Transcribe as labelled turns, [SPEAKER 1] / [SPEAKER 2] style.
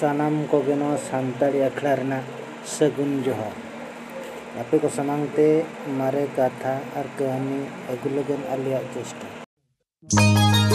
[SPEAKER 1] सानाम को सानी अखड़ा सगुन जोहार आपे को समांगते मारे कथा और कहानी अगुलगन आलिया चेष्टा